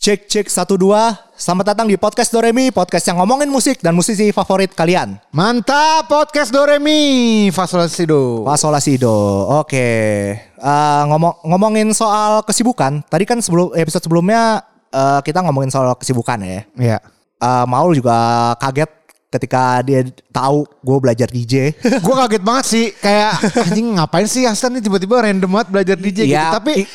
Cek cek satu dua. Selamat datang di podcast Doremi, podcast yang ngomongin musik dan musisi favorit kalian. Mantap podcast Doremi Fasolasido. Fasolasido. Oke. Uh, ngomong ngomongin soal kesibukan. Tadi kan sebelum episode sebelumnya uh, kita ngomongin soal kesibukan ya. Iya. Uh, Maul juga kaget ketika dia tahu gue belajar DJ. gue kaget banget sih kayak anjing ngapain sih Hasan nih tiba-tiba random banget belajar DJ gitu. Iya, Tapi i-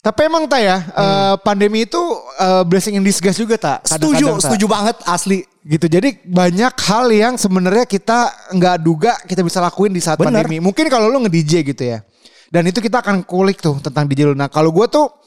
tapi emang tak ya eh, pandemi itu eh, blessing in disguise juga tak. setuju, Tak? setuju banget asli. Gitu jadi banyak hal yang sebenarnya kita nggak duga kita bisa lakuin di saat Bener. pandemi. Mungkin kalau lu nge-DJ gitu ya. Dan itu kita akan kulik tuh tentang DJ lu. Nah kalau gue tuh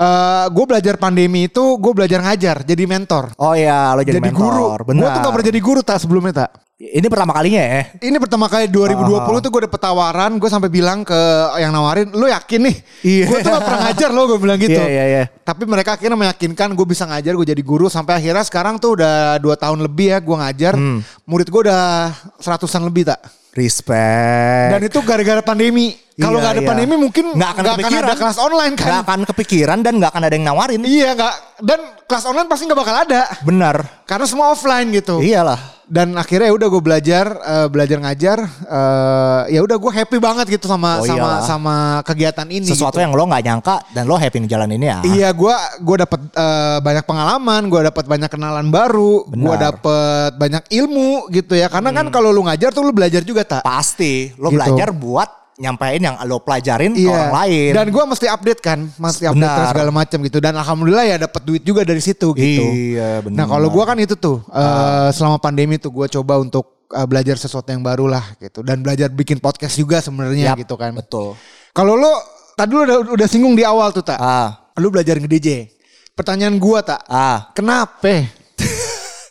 eh gue belajar pandemi itu gue belajar ngajar jadi mentor. Oh iya, lo jadi, Jadi, mentor. guru. Benar. Gue tuh gak pernah jadi guru tak sebelumnya tak. Ini pertama kalinya ya. Ini pertama kali 2020 tuh gue dapet tawaran, gue sampai bilang ke yang nawarin, lu yakin nih? Iya. Gue tuh gak pernah ngajar loh, gue bilang gitu. Iya, iya, iya. Tapi mereka akhirnya meyakinkan gue bisa ngajar, gue jadi guru sampai akhirnya sekarang tuh udah dua tahun lebih ya gue ngajar. Hmm. Murid gue udah seratusan lebih tak. Respect. Dan itu gara-gara pandemi. Kalau Iya, nggak ada iya. pandemi mungkin Nggak akan kepikiran. ada kelas online kan. Gak akan kepikiran dan gak akan ada yang nawarin. Iya nggak. Dan kelas online pasti nggak bakal ada. Benar. Karena semua offline gitu. Iyalah. Dan akhirnya ya udah gue belajar eh, belajar ngajar eh, ya udah gue happy banget gitu Oh sama sama iyalah. sama kegiatan ini Sesuatu gitu. yang lo nggak nyangka dan lo happy ngejalanin ya. iya gue gue dapat eh, banyak pengalaman gue dapat banyak kenalan baru gue. Hmm. dapat banyak ilmu gitu ya karena kan kalau lu ngajar tuh lu belajar juga tak Pasti lo Gitu. belajar buat nyampein yang lo pelajarin ke Iya. orang lain. Dan gue mesti update kan, mesti update Benar. segala macam gitu. Dan alhamdulillah ya dapat duit juga dari situ gitu. Iya, benar. Nah kalau gue kan itu tuh eh, selama pandemi tuh gue coba untuk eh, belajar sesuatu yang baru lah gitu. Dan belajar bikin podcast juga sebenarnya Yap, gitu kan. Betul. Kalau lo tadi lo udah, udah singgung di awal tuh tak, Ah, lo belajar nge-DJ. Pertanyaan gue tak, ah. kenapa?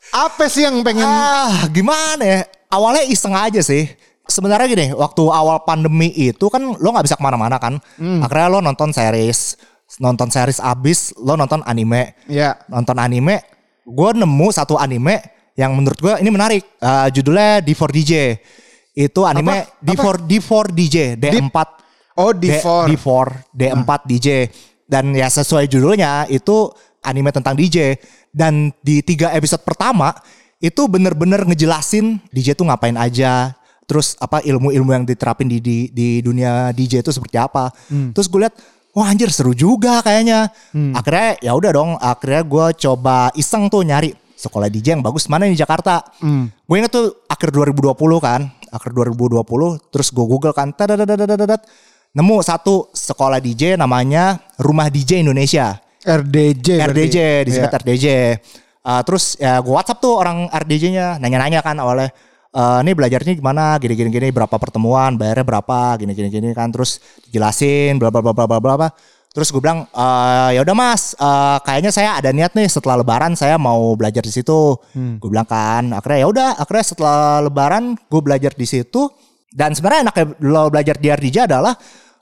Apa sih yang pengen? Ah, gimana ya? Awalnya iseng aja sih. Sebenarnya gini, waktu awal pandemi itu kan lo nggak bisa ke mana-mana kan. Hmm. Akhirnya lo nonton series, nonton series abis, lo nonton anime. Ya. Nonton anime, gue nemu satu anime yang menurut gue ini menarik. Eh, judulnya D4DJ. Itu anime Apa? D4 D4 DJ D4 Oh D- D4. D4 D4 DJ dan ya sesuai judulnya itu anime tentang DJ dan di tiga episode pertama itu bener-bener ngejelasin DJ tuh ngapain aja terus apa ilmu-ilmu yang diterapin di di, di dunia DJ itu seperti apa terus gue lihat wah anjir seru juga kayaknya akhirnya ya udah dong akhirnya gue coba iseng tuh nyari sekolah DJ yang bagus mana di Jakarta gue inget tuh akhir 2020 kan akhir 2020 terus gue google kan tadadadadadadat nemu satu sekolah DJ namanya Rumah DJ Indonesia. RDJ. RDJ, disingkat Iya. RDJ. Uh, terus ya gue WhatsApp tuh orang RDJ-nya nanya-nanya kan awalnya eh ini belajarnya gimana? Gini gini gini berapa pertemuan? Bayarnya berapa? Gini gini gini kan. Terus jelasin bla bla bla bla bla bla terus gue bilang eh ya udah mas eh, kayaknya saya ada niat nih setelah lebaran saya mau belajar di situ. Gue bilang kan akhirnya ya udah akhirnya setelah lebaran gue belajar di situ. Dan sebenarnya enaknya lo belajar di RDJ adalah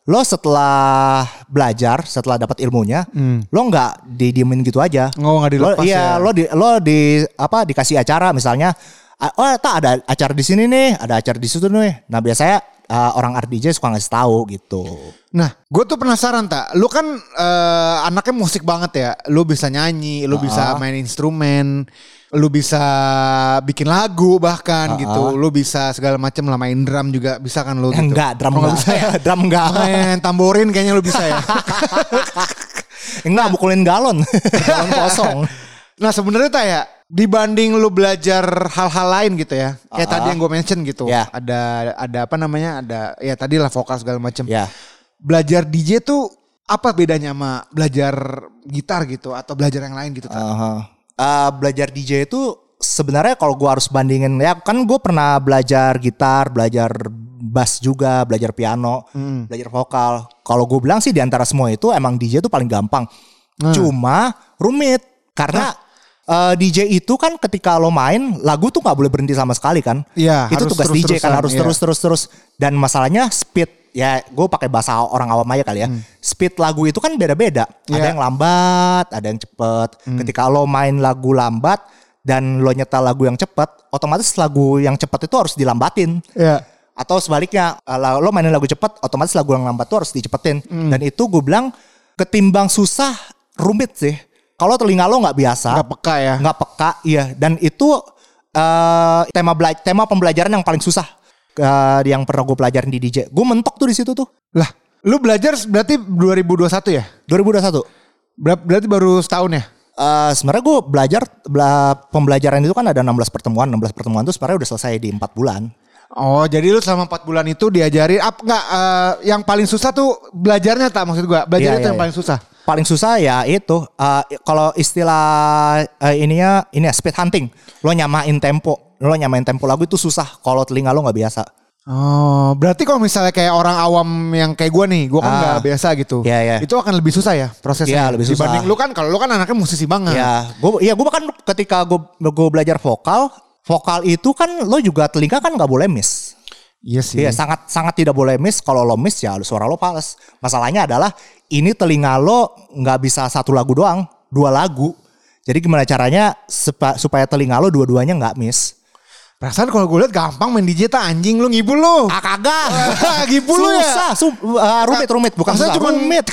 lo setelah belajar setelah dapat ilmunya lo nggak didiemin gitu aja. Oh, nggak dilepas lo, iya ya. lo di lo di apa dikasih acara misalnya oh tak ada acara di sini nih ada acara di situ nih nah biasanya ah, orang RDJ suka ngasih tahu gitu Nah, gue tuh penasaran tak. Lu kan eh, anaknya musik banget ya. Lu bisa nyanyi, lu bisa main instrumen, lu bisa bikin lagu bahkan gitu. Lu bisa segala macam lah main drum juga bisa kan lu gitu. enggak drum enggak bisa ya. drum enggak Main tamborin kayaknya lu bisa ya. enggak mukulin galon galon kosong nah sebenarnya tak ya dibanding lu belajar hal-hal lain gitu ya. Kayak Ah. tadi yang gue mention gitu. Ya. Ada ada apa namanya? Ada ya tadi lah vokal segala macam. ya Belajar DJ tuh apa bedanya sama belajar gitar gitu atau belajar yang lain gitu? Tak? Aha. Eh, belajar DJ itu sebenarnya kalau gua harus bandingin ya kan gue pernah belajar gitar, belajar bass juga, belajar piano, belajar vokal. Kalau gue bilang sih di antara semua itu emang DJ itu paling gampang. Cuma rumit karena eh, DJ itu kan ketika lo main lagu tuh nggak boleh berhenti sama sekali kan. Iya, itu tugas DJ kan harus iya. terus terus terus dan masalahnya speed ya gue pakai bahasa orang awam aja kali ya speed lagu itu kan beda-beda ada Hmm. Iya. yang lambat ada yang cepet ketika lo main lagu lambat dan lo nyetel lagu yang cepet otomatis lagu yang cepet itu harus dilambatin Iya. atau sebaliknya eh, lo mainin lagu cepet otomatis lagu yang lambat tuh harus dicepetin Hmm. dan itu gue bilang ketimbang susah rumit sih Kalau telinga lo nggak biasa, Gak peka ya. nggak peka, iya. Dan itu eh tema bela- tema pembelajaran yang paling susah eh, yang pernah gue pelajarin di DJ. Gue mentok tuh di situ tuh. Lah, lu belajar berarti 2021 ya? 2021. Ber- Berarti baru setahun ya? Eh sebenarnya gue belajar bela- pembelajaran itu kan ada 16 pertemuan, 16 pertemuan itu sebenarnya udah selesai di 4 bulan. Oh, jadi lu selama 4 bulan itu diajarin apa enggak eh, yang paling susah tuh belajarnya tak maksud gua? Belajarnya itu iya, yang iya. paling susah. Paling susah ya itu eh, kalau istilah eh, ininya ini ya speed hunting. Lo nyamain tempo, lo nyamain tempo lagu itu susah kalau telinga lo nggak biasa. Oh, berarti kalau misalnya kayak orang awam yang kayak gua nih, gua kan Ah. nggak biasa gitu. Iya, iya. Itu akan lebih susah ya prosesnya. Iya, lebih susah. Dibanding lu kan kalau lu kan anaknya musisi banget. Ya, gue ya gue bahkan ketika gue gue belajar vokal, vokal itu kan lo juga telinga kan nggak boleh miss. Iya sih. Iya, sangat sangat tidak boleh miss. Kalau lo miss ya suara lo fals. Masalahnya adalah ini telinga lo nggak bisa satu lagu doang, dua lagu. Jadi gimana caranya supaya telinga lo dua-duanya nggak miss? Perasaan kalau gue liat gampang main DJ tak anjing lu ngibul lu. Ah kagak. Ngibul lu ya. Susah, su- uh, rumit rumit bukan susah, cuman- rumit.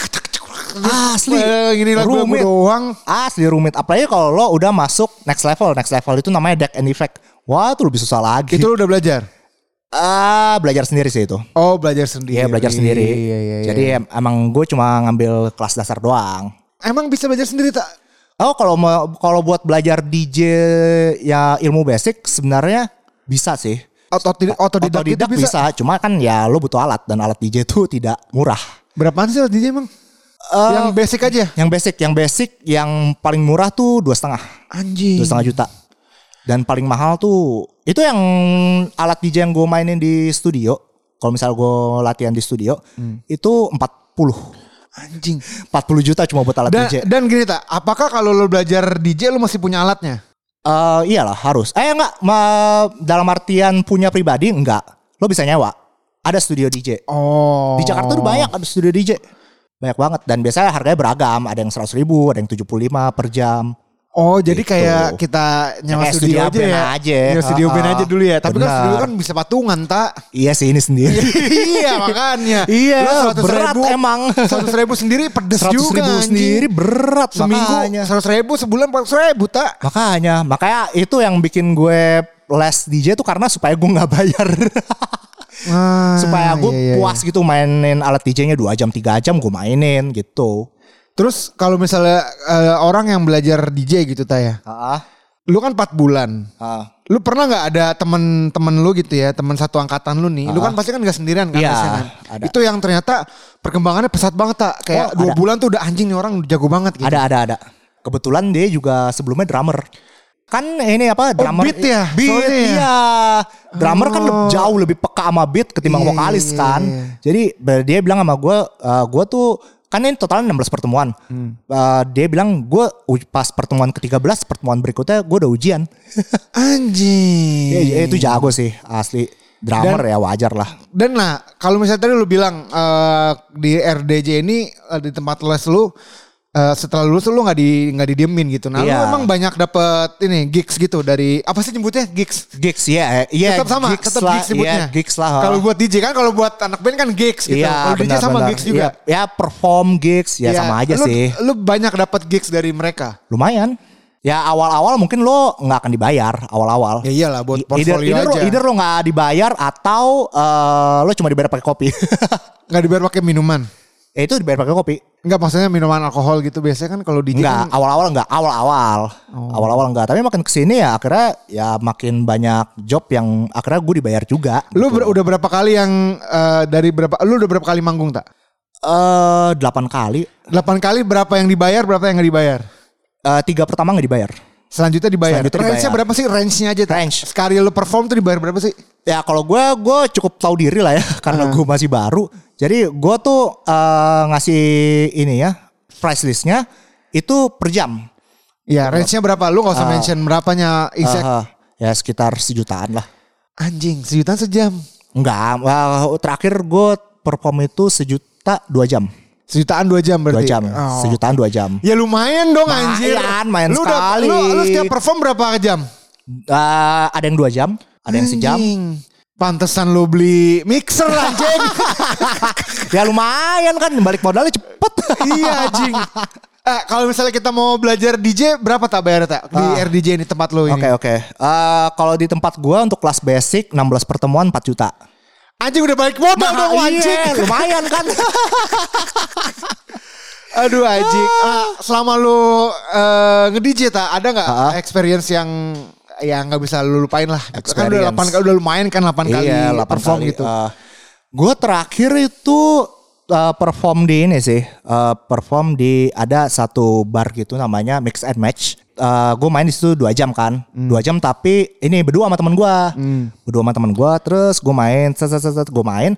Asli. Eh, gini lagu rumit. doang. Asli rumit. Apalagi kalau lo udah masuk next level. Next level itu namanya deck and effect. Wah, itu lebih susah lagi. Itu lu udah belajar? Ah, belajar sendiri sih itu. Oh, belajar sendiri. Iya, belajar sendiri. Iya, iya, iya. Jadi em- emang gue cuma ngambil kelas dasar doang. emang bisa belajar sendiri tak? Oh, kalau mau kalau buat belajar DJ ya ilmu basic sebenarnya bisa sih. Otodidak, otodidak, Otodidak bisa. bisa. cuma kan ya lo butuh alat dan alat DJ itu tidak murah. Berapaan sih DJ emang? Eh, yang basic aja. Yang basic, yang basic, yang paling murah tuh dua setengah, Anjing. dua setengah juta. Dan paling mahal tuh itu yang alat DJ yang gue mainin di studio. Kalau misal gue latihan di studio itu 40 Anjing. 40 juta cuma buat alat Dan, DJ. dan gini tak, apakah kalau lo belajar DJ lo masih punya alatnya? Eh iyalah harus. Eh enggak, ma- dalam artian punya pribadi enggak. Lo bisa nyewa. Ada studio DJ. Oh. Di Jakarta tuh banyak ada studio DJ. Banyak banget dan biasanya harganya beragam, ada yang 100 ribu, ada yang 75 per jam. Oh jadi Gitu. kayak kita Kayak studio, studio aja ya. aja. Nyewa studio band Ah, aja dulu ya. Tapi kan benar. studio kan bisa patungan tak? Iya sih ini sendiri. iya makanya. Iya, Lu 100 berat ribu, emang. 100 ribu sendiri pedes 100 juga ribu anjing. sendiri berat Seminggu makanya. 100 ribu sebulan 400 ribu tak? Makanya, makanya itu yang bikin gue les DJ tuh karena supaya gue nggak bayar. Ah, supaya gue iya, iya, puas gitu mainin alat DJ-nya 2 jam 3 jam gue mainin gitu. Terus kalau misalnya eh, orang yang belajar DJ gitu Taya. Ah, Lu kan 4 bulan. ah. Lu pernah nggak ada temen-temen lu gitu ya, temen satu angkatan lu nih. Lu kan pasti kan gak sendirian kan kan. ada. Itu yang ternyata perkembangannya pesat banget tak. Kayak Oh, dua ada. bulan tuh udah anjing nih orang udah jago banget gitu. Ada ada ada. Kebetulan dia juga sebelumnya drummer. Kan ini apa drummer beat ya? Beat Soalnya ya? iya. Drummer kan Oh. jauh lebih peka sama beat ketimbang Iya, vokalis iya, kan. iya. Jadi ber- dia bilang sama gue, eh, gue tuh kan ini totalnya 16 pertemuan. Hmm. Eh, dia bilang gue pas pertemuan ke-13 pertemuan berikutnya gue udah ujian. Anjing. Ya, ya, itu jago sih asli. Drummer ya wajar lah. Dan nah, kalau misalnya tadi lu bilang eh, di RDJ ini eh, di tempat les lu eh, setelah lulus lu nggak di nggak didiemin gitu. Nah, lu Iya. emang banyak dapet ini gigs gitu dari apa sih nyebutnya gigs? Gigs ya, iya tetap sama, gigs tetap lah, gigs nyebutnya. Iya, gigs lah. Kalau buat DJ kan kalau buat anak band kan gigs gitu. Iya, kalau DJ sama benar-benar. gigs juga. Iya, ya perform gigs ya Iya. sama aja Lu- sih. Lu banyak dapat gigs dari mereka. Lumayan. Ya awal-awal mungkin lo nggak akan dibayar awal-awal. Ya iyalah buat either, portfolio either, lo, aja. either lo nggak dibayar atau eh, lo cuma dibayar pakai kopi. Nggak dibayar pakai minuman. ya itu dibayar pakai kopi. Enggak maksudnya minuman alkohol gitu biasanya kan kalau DJ Enggak, kan awal-awal enggak, awal-awal. Oh. Awal-awal enggak, tapi makin ke sini ya akhirnya ya makin banyak job yang akhirnya gue dibayar juga. lu gitu. ber- udah berapa kali yang eh, dari berapa lu udah berapa kali manggung tak? Eh, delapan kali, 8 kali berapa yang dibayar, berapa yang nggak dibayar? Eh, tiga pertama nggak dibayar. Selanjutnya dibayar. Selanjutnya Range-nya berapa sih? Range-nya aja. Tak? Range. Sekali lu perform tuh dibayar berapa sih? Ya kalau gue gue cukup tahu diri lah ya karena gue masih baru. Jadi gue tuh eh, ngasih ini ya price listnya itu per jam. Ya, range-nya berapa? Lu gak usah mention berapanya exact. Ah, ya sekitar sejutaan lah. Anjing, sejutaan sejam. Enggak, wah, terakhir gue perform itu sejuta dua jam. Sejutaan dua jam Dua berarti. jam, Oh. sejutaan dua jam. Ya lumayan dong anjir. Mayan, mayan lu udah- sekali. lu, lu setiap perform berapa jam? Eh, ada yang dua jam, ada yang sejam. Pantesan lu beli mixer anjing. Ya lumayan kan, balik modalnya cepet. iya anjing. Eh, kalau misalnya kita mau belajar DJ berapa tak bayar tak di Ah. RDJ ini tempat lo ini? Oke oke. Eh, kalau di tempat gua untuk kelas basic 16 pertemuan 4 juta. Anjing udah balik modal dong Nah, anjing. iya, lumayan kan. Aduh anjing. Ah, selama lu eh, nge-DJ tak ada nggak Ah. experience yang yang nggak bisa lu lupain lah. Gitu. Kan udah Experience. 8 udah lumayan kan 8 kali iya, 8 perform kali. gitu. gue terakhir itu eh, perform di ini sih. eh, perform di ada satu bar gitu namanya Mix and Match. gue main di situ dua jam kan, Hmm. dua jam tapi ini berdua sama temen gue, berdua sama temen gue. Terus gue main, set set set, set gue main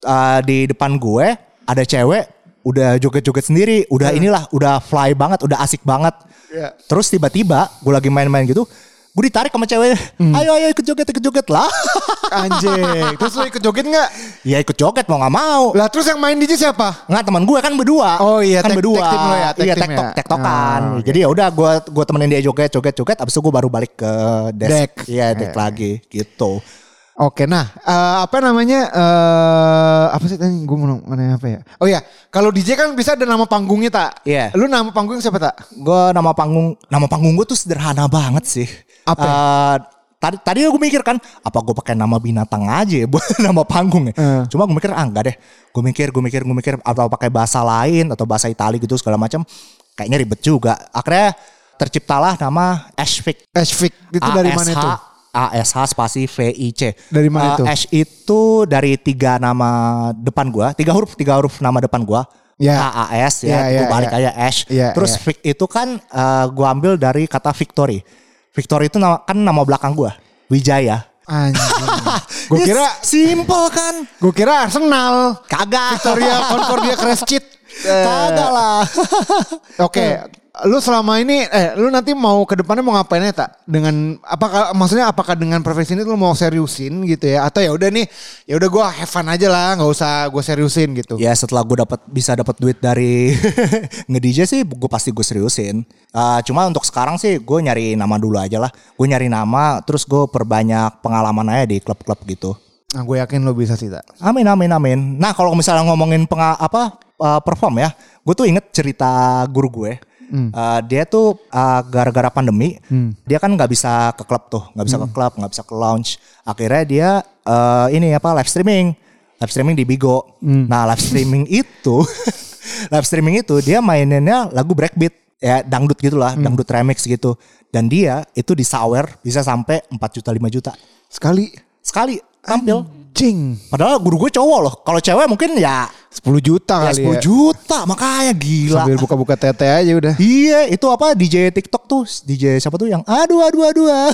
Eh, di depan gue ada cewek udah joget-joget sendiri, udah inilah, udah fly banget, udah asik banget. Iya. Terus tiba-tiba gue lagi main-main gitu, gue ditarik sama cewek, Hmm. ayo ayo ikut joget ikut joget lah. Anjing. Terus lu ikut joget nggak? ya ikut joget mau nggak mau. Lah terus yang main DJ siapa? Nggak teman gue kan berdua. Oh iya, kan tek- berdua. tek lo ya, tek iya tektok ya. tektokan. Oh, oke. Jadi ya udah gue gue temenin dia joget joget joget. Abis itu gue baru balik ke desk. Deck. Iya deck Eh. lagi gitu. Oke, nah eh, apa namanya? eh apa sih tadi gue mau nanya apa ya? Oh ya, kalau DJ kan bisa ada nama panggungnya tak? Iya. Lu nama panggung siapa tak? Gue nama panggung nama panggung gue tuh sederhana banget sih. Apa? Eh, tadi tadi gue mikir kan apa gue pakai nama binatang aja ya buat nama panggung ya. Eh. Cuma gue mikir ah enggak deh. Gue mikir gue mikir gue mikir atau pakai bahasa lain atau bahasa Itali gitu segala macam. Kayaknya ribet juga. Akhirnya terciptalah nama Ashfik. Ashfik itu dari mana itu? ASH spasi VIC. Dari mana Eh, itu? Ash itu dari tiga nama depan gua, tiga huruf, tiga huruf nama depan gua. Ya. AAS Ya, ya, ya, gua balik ya. aja Ash. Ya, Terus ya. Vic itu kan eh, gua ambil dari kata Victory. Victory itu nama, kan nama belakang gua, Wijaya. Anjing. gue Ya, kira simple kan? gue kira Arsenal. Kagak. Victoria Concordia Crescit. Eh, Kagak lah. Oke, lu selama ini eh lu nanti mau ke depannya mau ngapain ya tak? Dengan apakah maksudnya apakah dengan profesi ini lu mau seriusin gitu ya atau ya udah nih ya udah gua have fun aja lah, nggak usah gue seriusin gitu. Ya setelah gue dapat bisa dapat duit dari nge-DJ sih gue pasti gue seriusin. Uh, cuma untuk sekarang sih gue nyari nama dulu aja lah. Gue nyari nama terus gue perbanyak pengalaman aja di klub-klub gitu. Nah, gue yakin lu bisa sih tak. Amin amin amin. Nah kalau misalnya ngomongin penga apa uh, perform ya, gue tuh inget cerita guru gue. Uh, dia tuh uh, gara-gara pandemi, dia kan nggak bisa ke klub tuh, nggak bisa ke klub, nggak bisa ke lounge. Akhirnya dia uh, ini apa live streaming, live streaming di Bigo. Nah live streaming itu, live streaming itu dia maininnya lagu breakbeat, ya dangdut gitulah, dangdut remix gitu. Dan dia itu di sawer bisa sampai 4 juta 5 juta Sekali sekali tampil. cing Padahal guru gue cowok loh. Kalau cewek mungkin ya, 10 juta ya kali 10 ya. juta. Makanya gila. Sambil buka-buka tete aja udah. Iya, itu apa DJ TikTok tuh, DJ siapa tuh yang aduh aduh aduh. ah.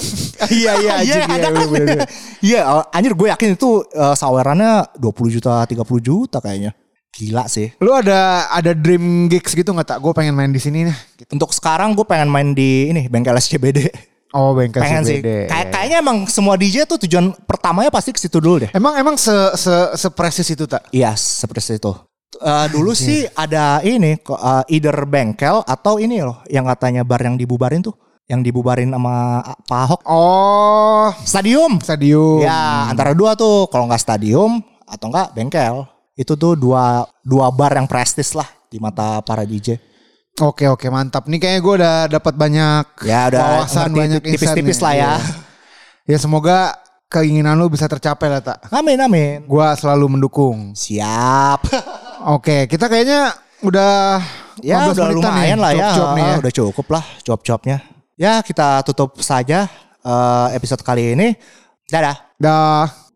iya iya anjing, ada iya, kan? Iya, anjir gue yakin itu eh, sawerannya 20 juta, 30 juta kayaknya. Gila sih. Lu ada ada dream gigs gitu nggak tak? Gue pengen main di sini nih. Gitu. Untuk sekarang gue pengen main di ini bengkel SCBD. Oh bengkel pengen sih. CBD. Kayak kayaknya emang semua DJ tuh tujuan pertamanya pasti ke situ dulu deh. Emang emang se se sepresis itu tak? Iya, seperti itu. Eh, dulu sih ada ini eh, either bengkel atau ini loh yang katanya bar yang dibubarin tuh, yang dibubarin sama ah, Pak Ahok. Oh Stadium. stadium. Ya, antara dua tuh. Kalau nggak stadium atau nggak bengkel. Itu tuh dua dua bar yang prestis lah di mata para DJ. Oke oke mantap. Nih kayaknya gue udah dapat banyak Ya udah wawasan banyak tipis-tipis lah ya. Iya. Ya semoga keinginan lu bisa tercapai lah tak. Amin amin. Gua selalu mendukung. Siap. Oke kita kayaknya udah ya 15 udah lumayan nih, lah ya. nih ya. Udah cukup lah job-jobnya. Ya kita tutup saja eh, episode kali ini. Dadah. Dah.